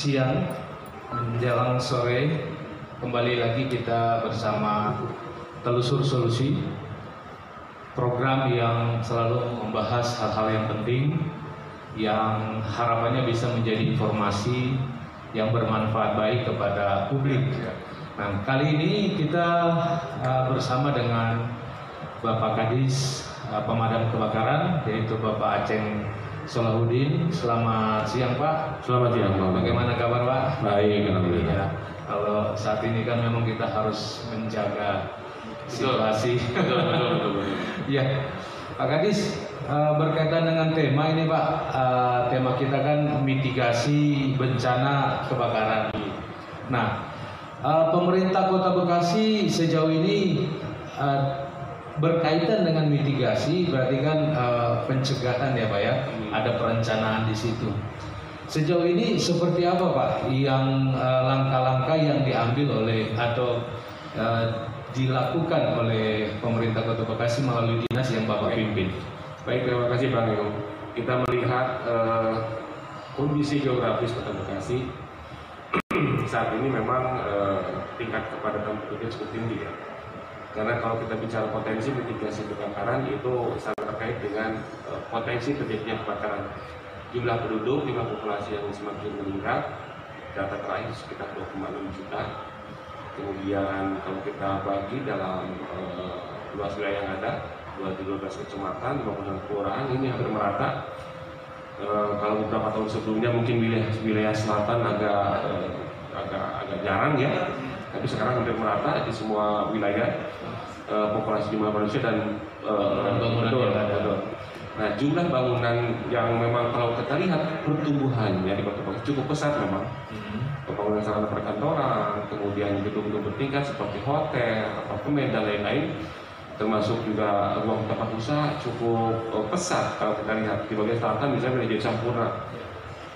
siang menjelang sore kembali lagi kita bersama Telusur Solusi program yang selalu membahas hal-hal yang penting yang harapannya bisa menjadi informasi yang bermanfaat baik kepada publik. Nah, kali ini kita uh, bersama dengan Bapak Kadis uh, Pemadam Kebakaran yaitu Bapak Aceng Solahuddin. Selamat siang Pak. Selamat siang Pak. Bagaimana kabar Pak? Baik, alhamdulillah. Ya, kalau saat ini kan memang kita harus menjaga situasi. Betul, betul, betul, betul. Ya, Pak Kadis eh, berkaitan dengan tema ini Pak, eh, tema kita kan mitigasi bencana kebakaran. Nah, eh, pemerintah Kota Bekasi sejauh ini berkaitan dengan mitigasi berarti kan eh, pencegahan ya Pak ya, ada perencanaan di situ. Sejauh ini seperti apa Pak yang eh, langkah-langkah yang diambil oleh atau eh, dilakukan oleh pemerintah Kota Bekasi melalui dinas yang Bapak pimpin? Baik, terima kasih Bang Eko. Kita melihat eh, kondisi geografis Kota Bekasi saat ini memang eh, tingkat kepadatan penduduknya cukup tinggi ya. Karena kalau kita bicara potensi mitigasi kebakaran itu sangat terkait dengan eh, potensi terjadinya kebakaran. Jumlah penduduk, jumlah populasi yang semakin meningkat, data terakhir sekitar 2,6 juta. Kemudian kalau kita bagi dalam eh, luas wilayah yang ada, 12 kecamatan, 56 kelurahan ini hampir merata. Eh, kalau beberapa tahun sebelumnya mungkin wilayah wilayah selatan agak eh, agak agak jarang ya, tapi sekarang hampir merata di semua wilayah eh, populasi jumlah manusia dan eh, Bangunan betul, yang ada. betul. Nah jumlah bangunan yang memang kalau kita lihat pertumbuhannya di Kota Bekasi cukup pesat memang pembangunan sarana perkantoran, kemudian gedung-gedung bertingkat seperti hotel, apartemen dan lain-lain, termasuk juga ruang tempat usaha cukup eh, pesat kalau kita lihat di bagian selatan misalnya wilayah Sampurna.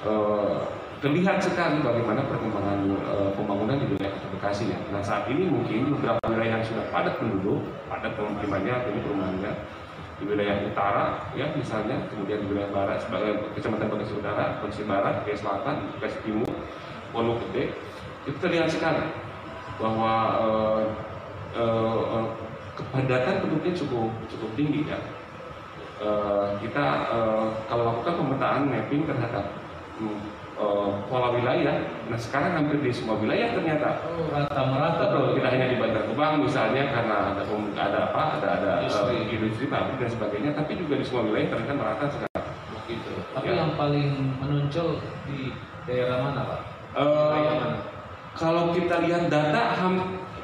Eh, terlihat sekali bagaimana perkembangan eh, pembangunan di wilayah Ya. Nah saat ini mungkin beberapa wilayah yang sudah padat penduduk, padat pemukimannya, ini perumahannya di wilayah utara ya misalnya, kemudian di wilayah barat sebagai kecamatan Bekasi Utara, Bekasi Barat, Bekasi Selatan, Bekasi Timur, Pondok Gede itu terlihat sekali bahwa eh, eh, eh, kepadatan penduduknya cukup cukup tinggi ya. Eh, kita eh, kalau lakukan pemetaan mapping terhadap hmm, eh, pola wilayah, nah sekarang hampir di semua wilayah ternyata Oh, rata merata Betul, tidak hanya di Bantar Gebang misalnya karena ada ada apa, ada ada Industri. eh, industri pabrik dan sebagainya, tapi juga di semua wilayah ternyata merata sekarang. Gitu. Tapi Ya. yang paling menonjol di daerah mana Pak? Eh, Wilayah mana? kalau kita lihat data ham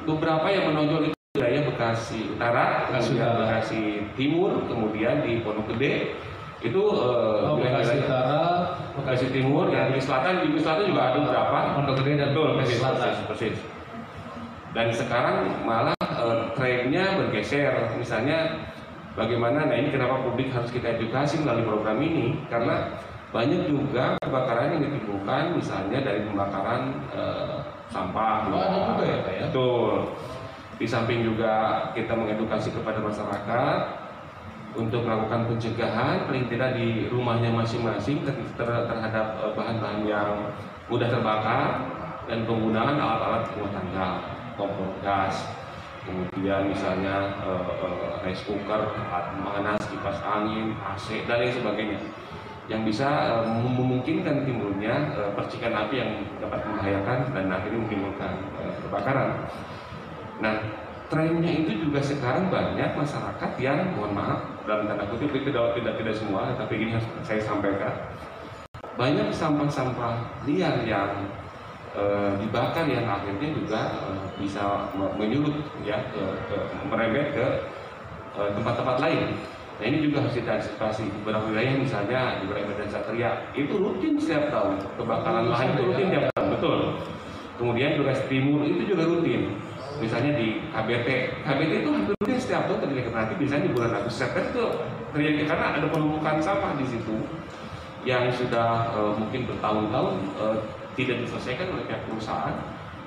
beberapa yang menonjol itu wilayah Bekasi Utara, Bekasi kemudian Utara. Bekasi Timur, kemudian di Pondok Gede itu Oh, Bekasi wilayah-wilayah- Utara, Bekasi Timur, ya di selatan, di selatan juga ada beberapa. Pondok Gede dan Betul, Bekasi persis, Selatan. persis, persis. Dan sekarang malah eh, trennya bergeser. Misalnya bagaimana, nah ini kenapa publik harus kita edukasi melalui program ini? Karena banyak juga kebakaran yang ditimbulkan misalnya dari pembakaran eh, sampah. Oh, ada juga ya, ya? Betul. Di samping juga kita mengedukasi kepada masyarakat untuk melakukan pencegahan paling tidak di rumahnya masing-masing ter- ter- terhadap eh, bahan-bahan yang mudah terbakar dan penggunaan alat-alat rumah tangga, kompor gas, kemudian misalnya eh, eh, rice cooker, alat pemanas, kipas angin, AC dan lain sebagainya yang bisa mem- memungkinkan timbulnya eh, percikan api yang dapat membahayakan dan akhirnya menimbulkan eh, kebakaran. Nah, trennya itu juga sekarang banyak masyarakat yang mohon maaf dalam tanda kutip itu tidak tidak, tidak semua, tapi ini harus saya sampaikan. Banyak sampah-sampah liar yang eh, dibakar yang akhirnya juga eh, bisa me- menyulut ya ke, ke- merembet ke eh, tempat-tempat lain. Nah ini juga harus kita antisipasi di beberapa wilayah misalnya di wilayah Medan Satria itu rutin setiap tahun kebakaran lahan itu rutin tiap tahun betul. Kemudian juga timur itu juga rutin. Misalnya di KBT, KBT itu hampir setiap tahun terjadi nanti misalnya di bulan Agustus September itu terjadi karena ada penumpukan sampah di situ yang sudah eh, mungkin bertahun-tahun eh, tidak diselesaikan oleh pihak perusahaan.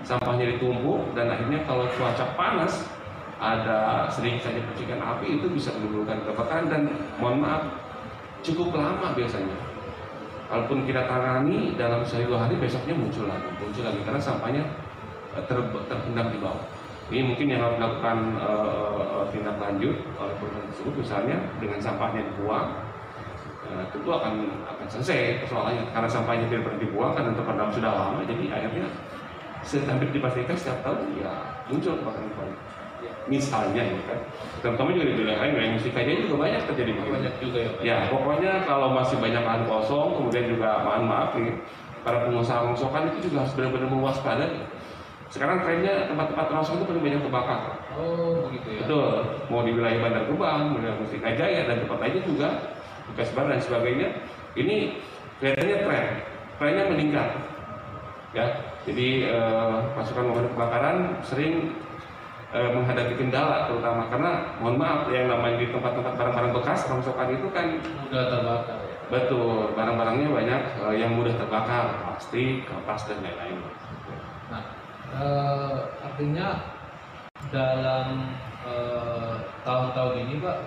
Sampahnya ditumpuk dan akhirnya kalau cuaca panas ada sering saja percikan api itu bisa menimbulkan kebakaran dan mohon maaf cukup lama biasanya. Kalaupun kita tangani dalam sehari dua hari besoknya muncul lagi muncul lagi karena sampahnya eh, ter, terpendam di bawah ini mungkin yang harus dilakukan eh, tindak lanjut oleh perusahaan tersebut misalnya dengan sampahnya dibuang eh, tentu akan akan selesai persoalannya. Karena sampahnya tidak pernah dibuang karena terpendam sudah lama jadi akhirnya hampir dipastikan setiap tahun ya muncul kebakaran kembali misalnya ya kan. Terutama juga di wilayah lain wilayah musik aja juga banyak terjadi banyak juga ya. Ya, pokoknya kalau masih banyak lahan kosong, kemudian juga mohon maaf nih, para pengusaha rongsokan itu juga harus benar-benar mewaspadai. Sekarang trennya tempat-tempat rongsok itu paling banyak terbakar. oh begitu ya Betul, mau di wilayah Bandar Gebang, wilayah Mustika Jaya dan tempat lainnya juga, bekas bar dan sebagainya. Ini kelihatannya tren, trennya meningkat. Ya, jadi eh, pasukan pemadam kebakaran sering eh, menghadapi kendala terutama karena mohon maaf yang namanya di tempat-tempat barang-barang bekas rongsokan itu kan mudah terbakar ya Betul, barang-barangnya banyak eh, yang mudah terbakar, plastik, kertas dan lain-lain. Eh, artinya dalam eh, tahun-tahun ini Pak,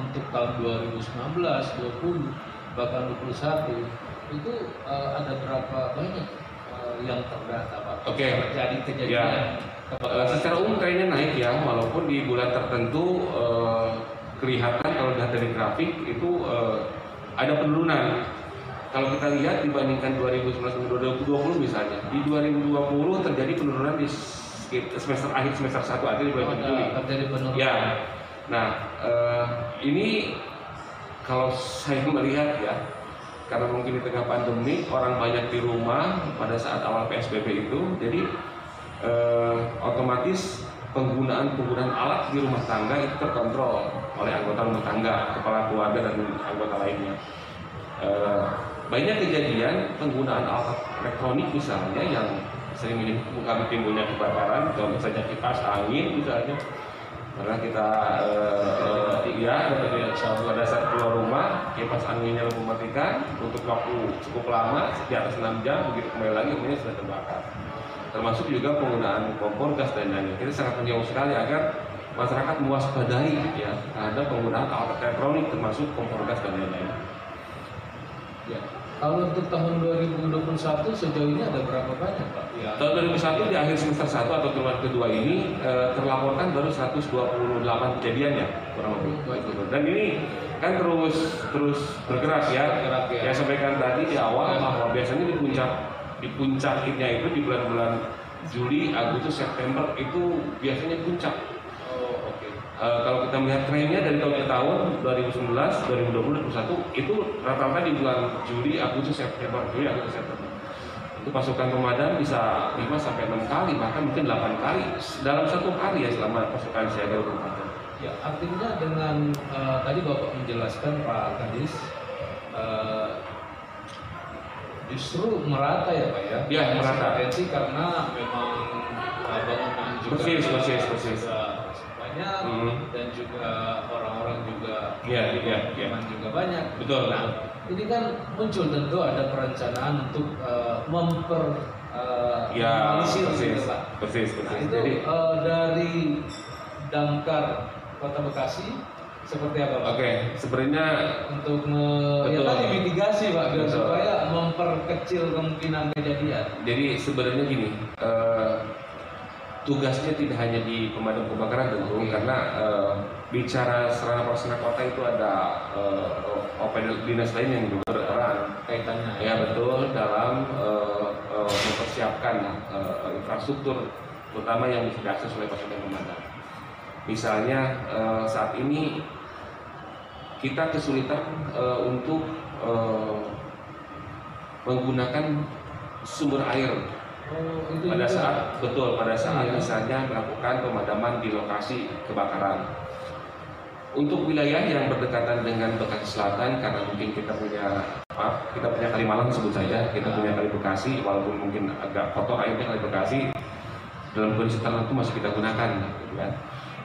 untuk tahun 2019, 20, bahkan 21 itu eh, ada berapa banyak eh, yang terdata Pak? Oke. Terjadi kejadian Ya. Eh, secara umum kayaknya naik ya, walaupun di bulan tertentu eh, kelihatan kalau data di grafik itu eh, ada penurunan. Kalau kita lihat dibandingkan 2019 dengan 2020 misalnya, di 2020 terjadi penurunan di semester akhir semester 1 akhir di bulan Oh, Juli. terjadi penurunan. Ya, nah eh, ini kalau saya melihat ya, karena mungkin di tengah pandemi orang banyak di rumah pada saat awal PSBB itu, jadi eh, otomatis penggunaan penggunaan alat di rumah tangga itu terkontrol oleh anggota rumah tangga, kepala keluarga dan anggota lainnya. Eh, banyak kejadian penggunaan alat elektronik misalnya yang sering menyebabkan timbulnya kebakaran, contoh saja kipas angin misalnya. Karena kita eh, eh, ya pada saat keluar rumah kipas anginnya lupa mematikan untuk waktu cukup lama di atas 6 jam begitu kembali lagi rumahnya sudah terbakar. Termasuk juga penggunaan kompor gas dan lain-lain. Kita sangat menjauh sekali agar masyarakat mewaspadai ya terhadap penggunaan alat elektronik termasuk kompor gas dan lain-lain. Ya. Kalau untuk tahun 2021 sejauh ini ada berapa banyak Pak? Ya. Tahun 2001 di akhir semester 1 atau triwulan kedua ini eh, terlaporkan baru 128 kejadian ya kurang lebih. Baik. Dan ini kan terus terus bergerak ya. Bergerak, ya. Saya sampaikan tadi di awal bahwa biasanya di puncak di puncaknya itu di bulan-bulan Juli, Agustus, September itu biasanya puncak. Eh, kalau kita melihat trennya dari tahun ke tahun 2019, 2020, 2021 itu rata-rata di bulan Juli, Agustus, September, Juli, Agustus, September. Itu pasukan pemadam bisa 5 sampai 6 kali bahkan mungkin 8 kali dalam satu hari ya selama pasukan siaga pemadam. Ya, artinya dengan eh, tadi Bapak menjelaskan Pak Kadis eh, justru merata ya Pak ya? Ya, merata. Karena memang eh, bangunan juga Persis, persis, persis. juga banyak Hmm. dan juga orang-orang juga Iya, iya, iya. pemukiman juga banyak. Betul. Nah, ini kan muncul tentu ada perencanaan untuk eh, memper eh, Ya, persis, gitu, Pak. persis, Nah, persis. itu Jadi eh, dari damkar Kota Bekasi seperti apa Pak? Oke, sebenarnya Untuk me, ya Betul. tadi mitigasi Pak, biar Betul. supaya memperkecil kemungkinan kejadian. jadi sebenarnya gini, eh, tugasnya tidak hanya di pemadam kebakaran tentu Oke. karena eh, bicara sarana prasarana kota itu ada eh, OPD dinas lain yang juga berperan Kaitannya ya betul dalam eh, eh, mempersiapkan eh, infrastruktur terutama yang bisa diakses oleh pasukan pemadam. Misalnya eh, saat ini kita kesulitan eh, untuk eh, menggunakan sumber air Oh, itu pada saat betul pada saat Iya. misalnya melakukan pemadaman di lokasi kebakaran. Untuk wilayah yang berdekatan dengan Bekasi Selatan karena mungkin kita punya maaf kita punya Kalimalang sebut saja kita punya Kali Bekasi walaupun mungkin agak kotor airnya Kali Bekasi dalam kondisi tertentu masih kita gunakan gitu kan.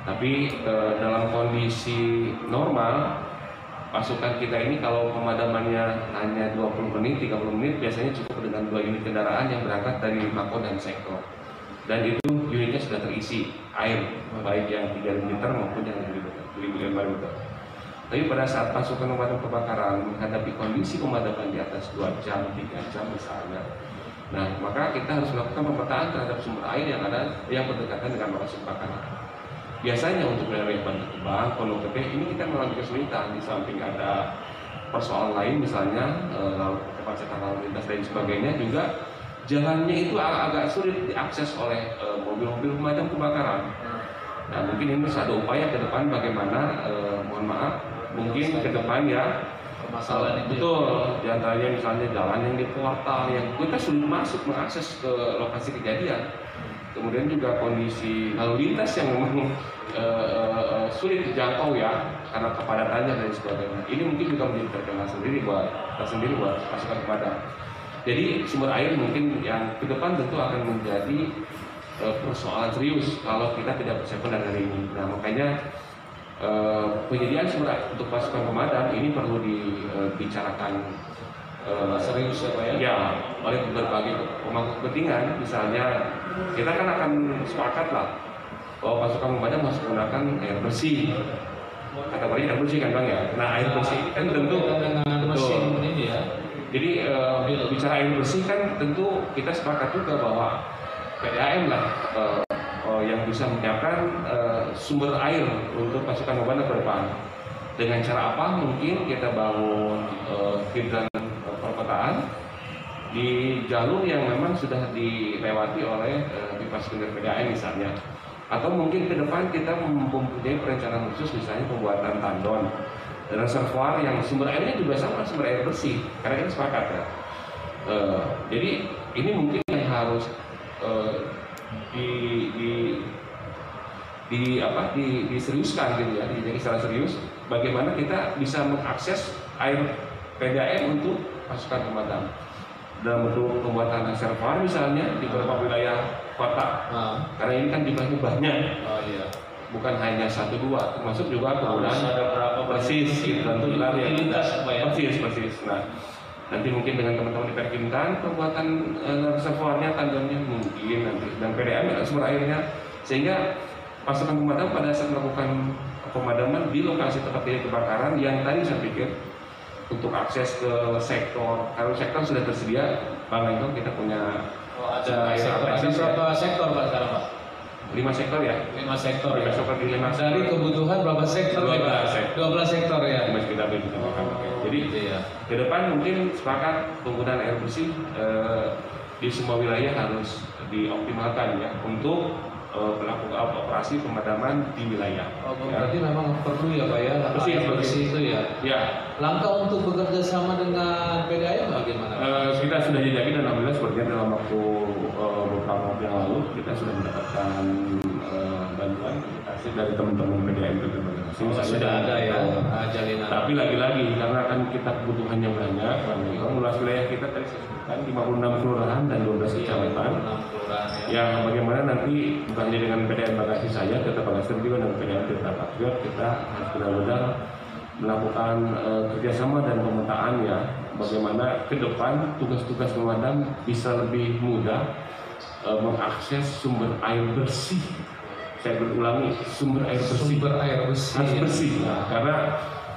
Tapi eh, dalam kondisi normal pasukan kita ini kalau pemadamannya hanya 20 menit, 30 menit biasanya cukup dengan dua unit kendaraan yang berangkat dari Mako dan Sektor. Dan itu unitnya sudah terisi air, baik yang 3 liter maupun yang 5 liter. Tapi pada saat pasukan pemadam kebakaran menghadapi kondisi pemadaman di atas 2 jam, 3 jam misalnya, nah maka kita harus melakukan pemetaan terhadap sumber air yang ada yang berdekatan dengan lokasi kebakaran. Biasanya untuk wilayah Bantar Gebang, Pondok Gede ini kita mengalami kesulitan di samping ada persoalan lain misalnya eh, kemacetan lalu lintas dan sebagainya juga jalannya itu ag- agak sulit diakses oleh eh, mobil-mobil pemadam kebakaran. Nah mungkin ini ada upaya ke depan bagaimana eh, mohon maaf mungkin ke depan ya permasalahan itu. betul di antaranya misalnya jalan yang di portal yang kita sulit masuk mengakses ke lokasi kejadian kemudian juga kondisi lalu lintas yang memang eh, eh, sulit dijangkau ya karena kepadatannya dan sebagainya. Ini mungkin juga menjadi terkenal sendiri buat tersendiri buat pasukan pemadam jadi sumber air mungkin yang ke depan tentu akan menjadi eh, persoalan serius kalau kita tidak persiapan dari hari ini. Nah makanya eh, penyediaan sumber air untuk pasukan pemadam ini perlu dibicarakan eh, serius ya ya. Ya, oleh berbagai pemangku kepentingan, misalnya kita kan akan sepakat lah bahwa pasukan pemadam harus menggunakan air bersih. Kategori air bersih kan bang ya. Nah air bersih kan tentu dengan Betul. ya. Jadi eh, bicara air bersih kan tentu kita sepakat juga bahwa PDAM lah eh, eh, yang bisa menyiapkan sumber air untuk pasukan pemadam ke depan. Dengan cara apa? Mungkin kita bangun hidran perkotaan di jalur yang memang sudah dilewati oleh eh, pipa sekunder misalnya. Atau mungkin ke depan kita mempunyai perencanaan khusus misalnya pembuatan tandon reservoir yang sumber airnya juga sama sumber air bersih karena kita sepakat ya. Eh, jadi ini mungkin yang harus eh, di, di di apa di, diseriuskan gitu ya di secara serius bagaimana kita bisa mengakses air PDAM untuk pasukan pemadam dalam bentuk pembuatan reservoir misalnya di beberapa wilayah kota. Nah, karena ini kan jumlahnya banyak. Oh iya. bukan hanya satu dua termasuk juga penggunaan ada berapa persis gitu. Tentu ya. Pak ya. persis persis. Nah nanti mungkin dengan teman-teman di Perkintan pembuatan eh, reservoirnya tandonnya mungkin nanti. Dan PDAM ya, sumber airnya. Sehingga pasukan pemadam pada saat melakukan pemadaman di lokasi tempat kejadian kebakaran yang tadi saya pikir untuk akses ke sektor kalau sektor sudah tersedia Bang Anto kita punya Oh, ada sektor. Ada persis ya. berapa sektor Pak sekarang Pak? lima sektor ya Lima sektor lima ya. sektor di lima Dari kebutuhan berapa sektor 12 Pak? sektor. 12 sektor ya. Mas kita bisa makan oke. jadi Gitu ya. ke depan mungkin sepakat penggunaan air bersih eh, di semua wilayah harus dioptimalkan ya untuk melakukan operasi pemadaman di wilayah. Oh, Ya. berarti memang perlu ya Pak ya. Bersih, bersih itu ya. Ya, Langkah untuk bekerja sama dengan PDAM bagaimana? Eh, kita sudah dijadi dan alhamdulillah sepertinya dalam waktu eh, beberapa waktu yang lalu kita sudah mendapatkan eh, bantuan kasih dari teman-teman PDM itu Oh, sudah ada ya ah, jalinan. Tapi lagi-lagi karena kan kita kebutuhannya banyak, Bang, luas wilayah kita tadi saya sebutkan 56 kelurahan dan 12 kecamatan. Ya. yang bagaimana nanti bukan hanya dengan PDN Bagasi saja, kita Bagasi juga dengan PDN Tirta Patriot kita harus benar-benar melakukan eh, kerjasama dan pemetaan ya bagaimana ke depan tugas-tugas pemadam bisa lebih mudah eh, mengakses sumber air bersih. Saya berulangi sumber air bersih Sumber air bersih. harus ya. bersih Nah, karena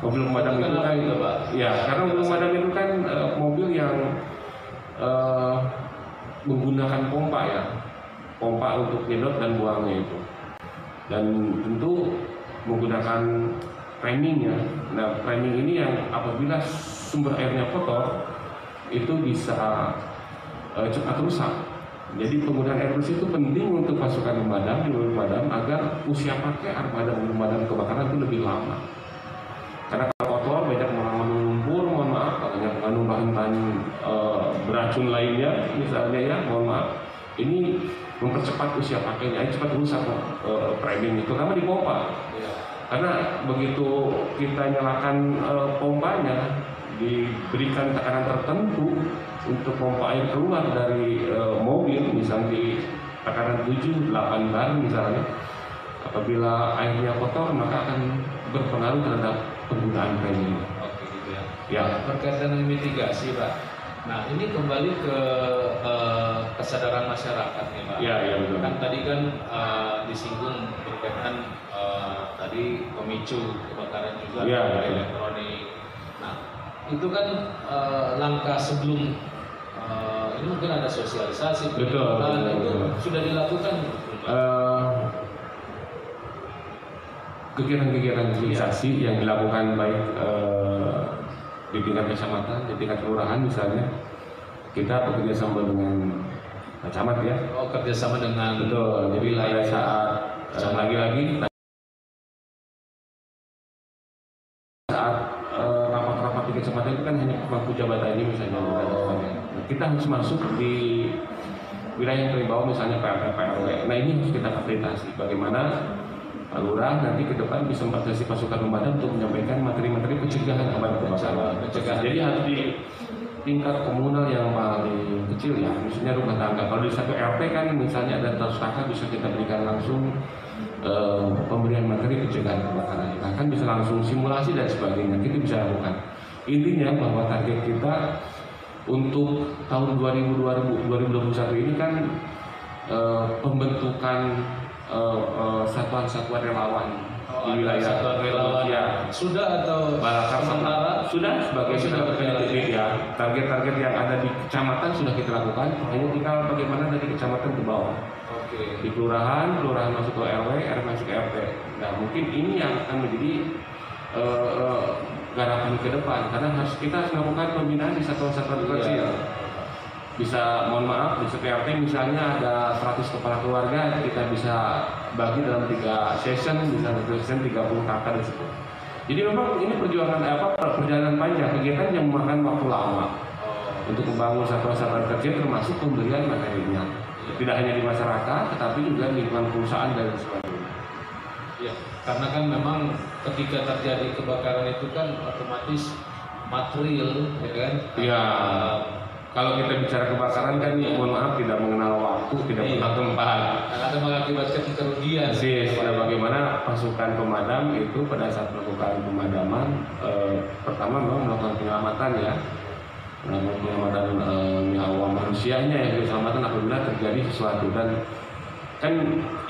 mobil pemadam itu kan ya karena mobil pemadam itu kan eh, mobil yang eh, menggunakan pompa ya. Pompa untuk nyedot dan buangnya itu. Dan tentu menggunakan framing ya. Nah framing ini yang apabila sumber airnya kotor itu bisa eh, cepat rusak. Jadi penggunaan air bersih itu penting untuk pasukan pemadam di pemadam agar usia pakai armada pemadam kebakaran itu lebih lama misalnya ya mohon maaf ini mempercepat usia pakainya ini cepat rusak eh, framing itu terutama di pompa Iya. karena begitu kita nyalakan eh, pompanya diberikan tekanan tertentu untuk pompa air keluar dari eh, mobil misalnya di tekanan 7 8 bar misalnya apabila airnya kotor maka akan berpengaruh terhadap penggunaan framing Oke gitu ya. ya Berkaitan dengan mitigasi Pak. Nah ini kembali ke eh, kesadaran masyarakat nih Pak. ya ya betul Kan tadi kan eh, disinggung berkaitan eh, tadi pemicu kebakaran juga ada betul. elektronik. Nah, itu kan eh, langkah sebelum eh, ini mungkin ada sosialisasi Betul, pendidikan, betul, itu betul. sudah dilakukan? Eh, kegiatan-kegiatan sosialisasi yang dilakukan baik eh, di tingkat kecamatan, di tingkat kelurahan misalnya, kita bekerja sama dengan camat ya. Oh kerjasama dengan Betul. Jadi pada wilayah. saat eh, lagi-lagi saat eh, rapat-rapat di kecamatan itu kan hanya pemangku jabatan ini misalnya. Nah, kita harus masuk di wilayah yang terimbau misalnya PRT PRW. Nah ini harus kita fasilitasi bagaimana Pak Lurah nanti ke depan bisa memfasilitasi pasukan pemadam untuk menyampaikan materi-materi pencegahan kepada kebakaran. Pencegahan. Jadi harus di tingkat komunal yang paling kecil ya, misalnya rumah tangga. Kalau di satu RT kan misalnya ada 100 kakak bisa kita berikan langsung eh, pemberian materi pencegahan kebakaran. Bahkan bisa langsung simulasi dan sebagainya. Kita bisa lakukan. Intinya bahwa target kita untuk tahun 2020, 2021 ini kan eh, pembentukan eh, eh, satuan-satuan relawan Oh, di wilayah satuan relawan. Ya, sudah atau Balakar sementara? sudah sebagai sudah berjalan, ya. Target-target yang ada di kecamatan sudah kita lakukan. Hanya tinggal bagaimana dari kecamatan ke bawah. Oke. di kelurahan kelurahan masuk ke RW RW masuk ke RT nah mungkin ini yang akan menjadi eh, eh, garapan ke depan. Karena harus kita harus melakukan pembinaan di satuan-satuan Iya. kecil bisa mohon maaf di setiap RT misalnya ada 100 kepala keluarga kita bisa bagi dalam tiga session bisa satu session 30 kakak di situ jadi memang ini perjuangan eh, apa perjalanan panjang kegiatan yang memakan waktu lama untuk membangun satuan-satuan kecil termasuk pemberian materinya tidak hanya di masyarakat tetapi juga di lingkungan perusahaan dan sebagainya ya, karena kan memang ketika terjadi kebakaran itu kan otomatis material, ya kan? Iya. Eh, kalau kita bicara kebakaran kan mohon maaf tidak mengenal waktu tidak Iya. mengenal tempat. Akan mengakibatkan kerugian. Persis, nah bagaimana pasukan pemadam itu pada saat melakukan pemadaman eh, pertama memang melakukan penyelamatan ya. Melakukan penyelamatan eh, nyawa manusianya ya keselamatan apabila terjadi sesuatu. Dan kan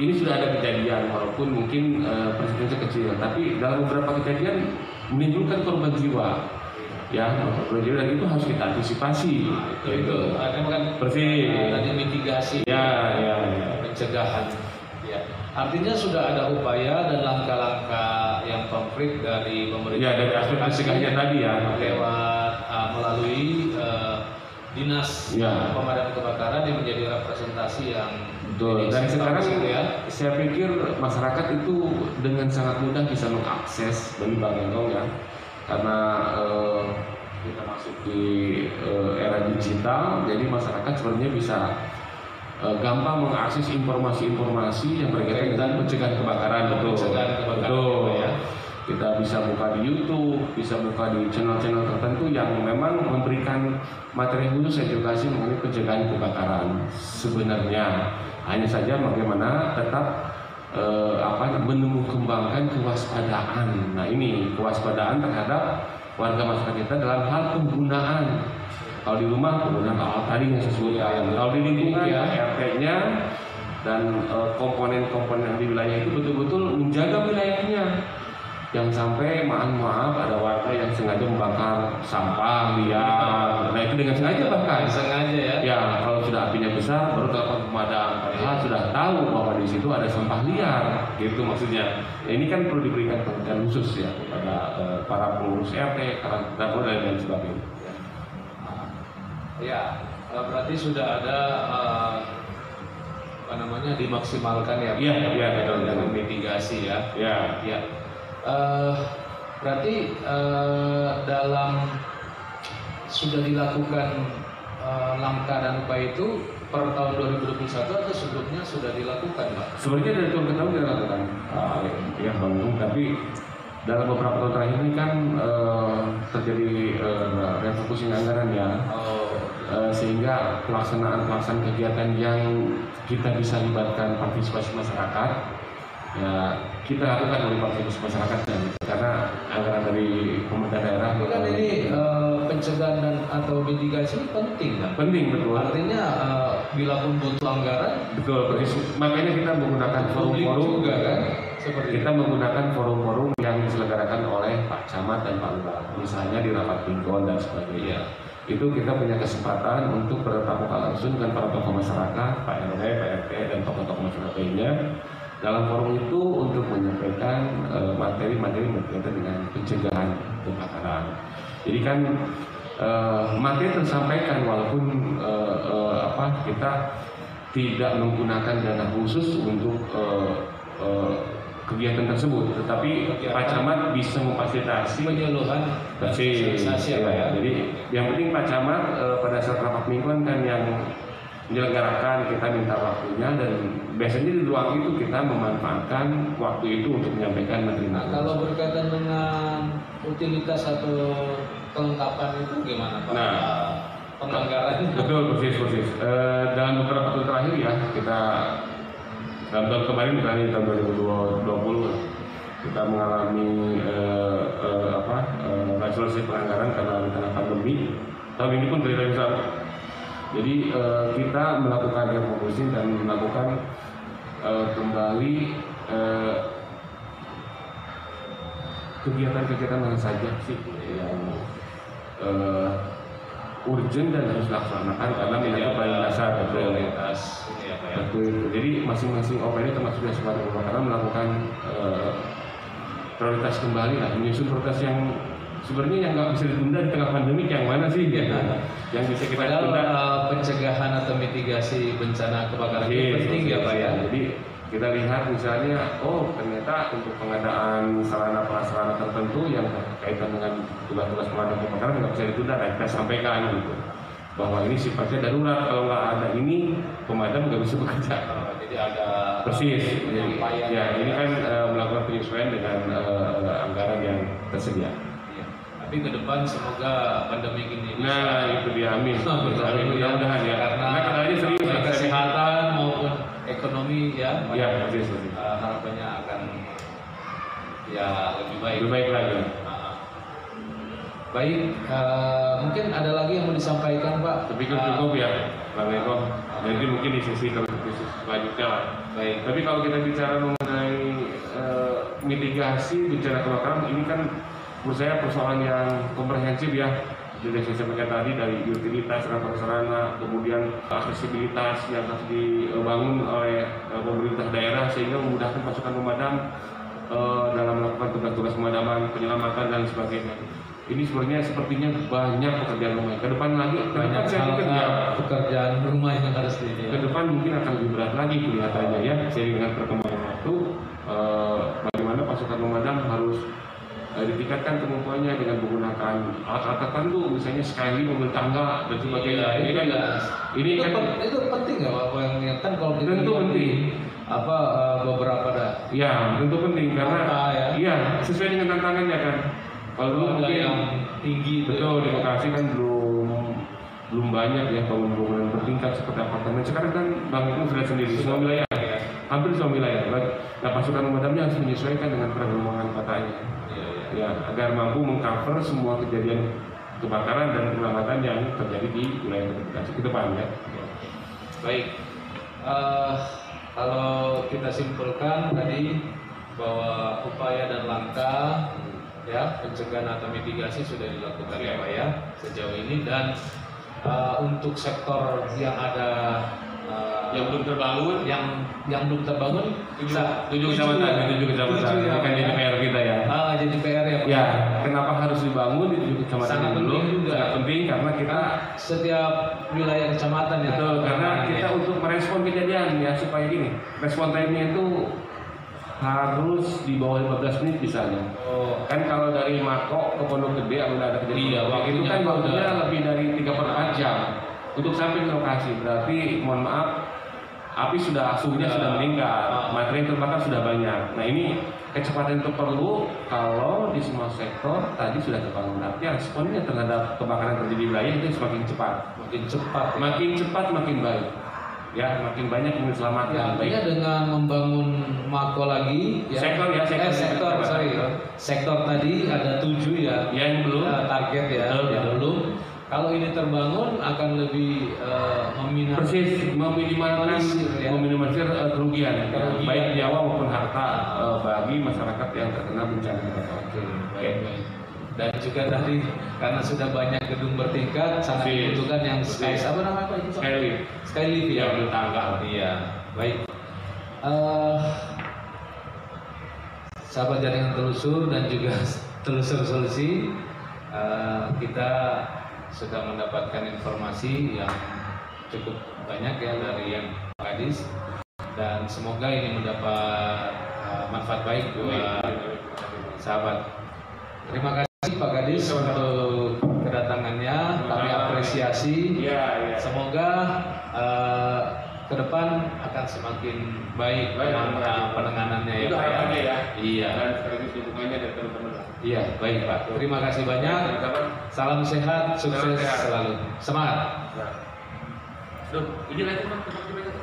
ini sudah ada kejadian walaupun mungkin eh, persentasenya kecil. Tapi dalam beberapa kejadian menimbulkan korban jiwa ya jiwa dan itu harus kita antisipasi Itu, itu ada kan eh, tadi mitigasi, ya ya ya pencegahan. Ya. Artinya sudah ada upaya dan langkah-langkah yang konkret dari pemerintah. ya dari aspek pencegahannya tadi ya lewat uh, melalui uh, dinas Ya. pemadam kebakaran yang menjadi representasi yang Betul. Dan sekarang situ ya. saya pikir masyarakat itu dengan sangat mudah bisa mengakses dari Bang Enong ya, karena eh, kita masuk di eh, era digital, jadi masyarakat sebenarnya bisa eh, gampang mengakses informasi-informasi yang berkaitan dengan pencegahan kebakaran. Betul. Pencegahan kebakaran, Betul. ya. Kita bisa buka di YouTube, bisa buka di channel-channel tertentu yang memang memberikan materi khusus edukasi mengenai pencegahan kebakaran. Sebenarnya hanya saja bagaimana tetap eh, apa menumbuh kembangkan kewaspadaan. Nah ini kewaspadaan terhadap warga masyarakat kita dalam hal penggunaan. Kalau di rumah penggunaan alat tadi yang saya sebutkan. Kalau di lingkungan Ya. RT-nya dan eh, komponen-komponen yang di wilayah itu betul-betul menjaga wilayahnya. Jangan sampai maaf maaf ada warga yang sengaja membakar sampah liar. Nah itu dengan sengaja bahkan. sengaja ya. Ya, kalau sudah apinya besar baru telepon pemadam. Padahal sudah tahu bahwa di situ ada sampah liar, gitu maksudnya. Nah, ini kan perlu diberikan perhatian khusus ya kepada eh, para pengurus RT, dapur dan lain sebagainya. Ya, uh, berarti sudah ada uh, apa namanya dimaksimalkan ya. Iya, iya, betul, dengan betul. mitigasi ya. Ya, Ya, Eh, berarti eh, dalam sudah dilakukan eh, langkah dan upaya itu per tahun 2021 atau sebelumnya sudah dilakukan, Pak? sebenarnya dari tahun ke tahun kita lakukan uh, ya Bandung, tapi dalam beberapa tahun terakhir ini kan eh, terjadi eh, refocusing anggaran ya. Oh, Eh, sehingga pelaksanaan pelaksanaan kegiatan yang kita bisa libatkan partisipasi masyarakat ya kita lakukan oleh partisipasi masyarakat dan karena anggaran dari pemerintah daerah tapi kan ini eh, pencegahan dan atau mitigasi penting kan? Penting betul. Artinya eh, bila pun butuh anggaran, Betul, makanya kita menggunakan forum-forum juga kan? Seperti kita menggunakan forum-forum yang diselenggarakan oleh Pak Camat dan Pak Lurah, misalnya di rapat lingkungan dan sebagainya. Itu kita punya kesempatan untuk bertatap muka langsung dengan para tokoh masyarakat, Pak RW, Pak RT, dan tokoh-tokoh masyarakat lainnya. Dalam forum itu untuk menyampaikan eh, materi-materi berkaitan dengan pencegahan kebakaran. Jadi kan eh, materi tersampaikan walaupun eh, eh, apa kita tidak menggunakan dana khusus untuk eh, eh, kegiatan tersebut, tetapi Kegiatan. Pak Camat bisa memfasilitasi Persis, sosialisasi ya? ya. Jadi yang penting Pak Camat eh, pada saat rapat mingguan kan yang menyelenggarakan kita minta waktunya dan biasanya di ruang itu kita memanfaatkan waktu itu untuk menyampaikan materi Nah, kalau berkaitan dengan utilitas atau kelengkapan itu gimana Pak? Nah. Penganggaran Betul, persis, persis. Eh, dalam beberapa tahun terakhir ya, kita dalam tahun kemarin misalnya tahun 2020 kita mengalami eh, eh, apa rasionalisasi penganggaran karena tengah pandemi. Tahun ini pun berita besar. Jadi eh, kita melakukan refocusing dan melakukan eh, kembali eh, kegiatan-kegiatan mana saja sih yang eh, urgent dan harus dilaksanakan karena menyangkut paling dasar prioritas ini apa ya? Betul. Jadi masing-masing OPD termasuk yang sebagai kebakaran melakukan eh, prioritas kembali lah, menyusun prioritas yang sebenarnya yang nggak bisa ditunda di tengah pandemi yang mana sih? Gitu. yang bisa kita Padahal tunda. eh, pencegahan atau mitigasi bencana kebakaran itu Yes, penting ya yes, Pak ya. Jadi kita lihat misalnya, oh ternyata untuk pengadaan sarana prasarana tertentu yang berkaitan dengan tugas-tugas pemadam kebakaran nggak bisa ditunda, dan kita sampaikan gitu bahwa ini sifatnya darurat kalau nggak ada ini pemadam nggak bisa bekerja. Jadi ada Persis. Jadi, penyampaian. ya ini kan eh, melakukan penyesuaian dengan eh, anggaran yang tersedia. Tapi ke depan semoga pandemi ini bisa Nah itu dia amin. Amin. Mudah-mudahan ya. Karena Karena kendalanya serius. baik ya. kesehatan maupun ekonomi ya, Ya persis. persis. eh, harapannya akan ya lebih baik. Lebih baik lagi. Nah, Baik, eh, mungkin ada lagi yang mau disampaikan Pak? Tapi kan cukup ya, Bang Eko. Jadi mungkin di sisi terus selanjutnya lah. baik. Tapi kalau kita bicara mengenai eh, mitigasi bencana kebakaran, ini kan menurut saya persoalan yang komprehensif ya. Jadi saya sampaikan tadi dari utilitas sarana prasarana, kemudian aksesibilitas yang harus dibangun oleh eh, pemerintah daerah sehingga memudahkan pasukan pemadam eh, dalam melakukan tugas-tugas pemadaman, penyelamatan dan sebagainya. Ini sebenarnya sepertinya banyak pekerjaan rumah. Ke depan lagi, Banyak saya ya, eh, pekerjaan rumah yang harus di ke depan mungkin akan lebih berat lagi kelihatannya ya seiring dengan perkembangan waktu eh, bagaimana pasukan pemadam harus eh, ditingkatkan kemampuannya dengan menggunakan alat-alat tertentu misalnya sekali mobil tangga dan sebagainya Iya, ini itu kan ya. ini itu, kan pen- itu penting nggak Pak? Yang, kan kalau kita Tentu penting. apa eh, beberapa dah ya tentu penting karena Kota, ya. iya sesuai dengan tantangannya kan kalau dulu mungkin yang tinggi betul di ya. Bekasi kan belum belum banyak ya bangunan-bangunan bertingkat seperti apartemen sekarang kan bang itu sudah sendiri semua wilayah Ya. hampir semua wilayah. Nah pasukan pemadamnya harus menyesuaikan dengan perkembangan kotanya, Iya, iya. Ya agar mampu mengcover semua kejadian kebakaran dan penyelamatan yang terjadi di wilayah Bekasi ke depan ya. Baik, Eh, kalau kita simpulkan tadi bahwa upaya dan langkah ya pencegahan atau mitigasi sudah dilakukan ya Pak ya sejauh ini. Dan eh, untuk sektor yang ada eh, Yang belum terbangun, yang yang belum terbangun tujuh, sa- tujuh kecamatan, ya. tujuh kecamatan, ya, ini kan Pak, jadi ya. PR kita ya. Ah, jadi PR ya. Ya, kenapa harus dibangun di tujuh kecamatan Sangat dulu? juga. Sangat penting karena kita Setiap wilayah kecamatan ya. betul karena penanganan kita ya. untuk merespon kejadian ya supaya gini, respon time-nya itu harus di bawah 15 menit misalnya. Oh, Kan kalau dari Mako ke Pondok Gede apabila ada kejadian Iya, itu waktunya kan waktunya udah- lebih dari 3 per 4 jam untuk sampai ke lokasi. Berarti mohon maaf api sudah suhunya Sudah. meningkat, Ah. materi yang terbakar sudah banyak. Nah ini kecepatan itu perlu kalau di semua sektor tadi sudah terbangun. Artinya responnya terhadap kebakaran terjadi di wilayah itu semakin cepat. makin cepat. ya. Makin cepat makin baik. Ya, makin banyak yang Ya, diselamatkan. artinya baik. dengan membangun mako lagi ya. Sektor ya, sektor. eh, sektor, sorry. Sektor tadi ada tujuh ya. Yang belum Ya, target ya, Betul, yang betul. belum. Kalau ini terbangun akan lebih eh, meminat persis meminimalkan Minimalisir, ya. meminimalisir eh, kerugian, Kerugian. baik nyawa maupun harta eh, bagi masyarakat yang terkena bencana Oke, baik, baik. Dan juga tadi karena sudah banyak gedung bertingkat sangat dibutuhkan yang sky apa namanya Pak itu? Skylift Skylift ya. yang tangga Iya, baik. Eh, sahabat jaringan telusur dan juga telusur solusi, eh, kita sudah mendapatkan informasi yang cukup banyak ya dari yang Pak Kadis dan semoga ini mendapat eh, manfaat baik buat sahabat. Terima kasih Pak Gadis untuk kedatangannya. Kami apresiasi. Iya, iya. Semoga eh, ke depan akan semakin baik Baik, penang- baik. penanganannya ya Pak ya. ya. Iya. Dan sekaligus dukungannya dari teman-teman. Iya, baik Pak. Terima kasih banyak. Salam sehat, sukses Salam sehat. selalu. Semangat. Duh, ini lagi bang, terima kasih banyak.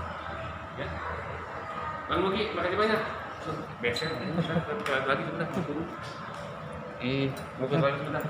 Ya. Bang Mugi, makasih banyak. Beser, lagi sebentar. Eh, mau ke sebentar.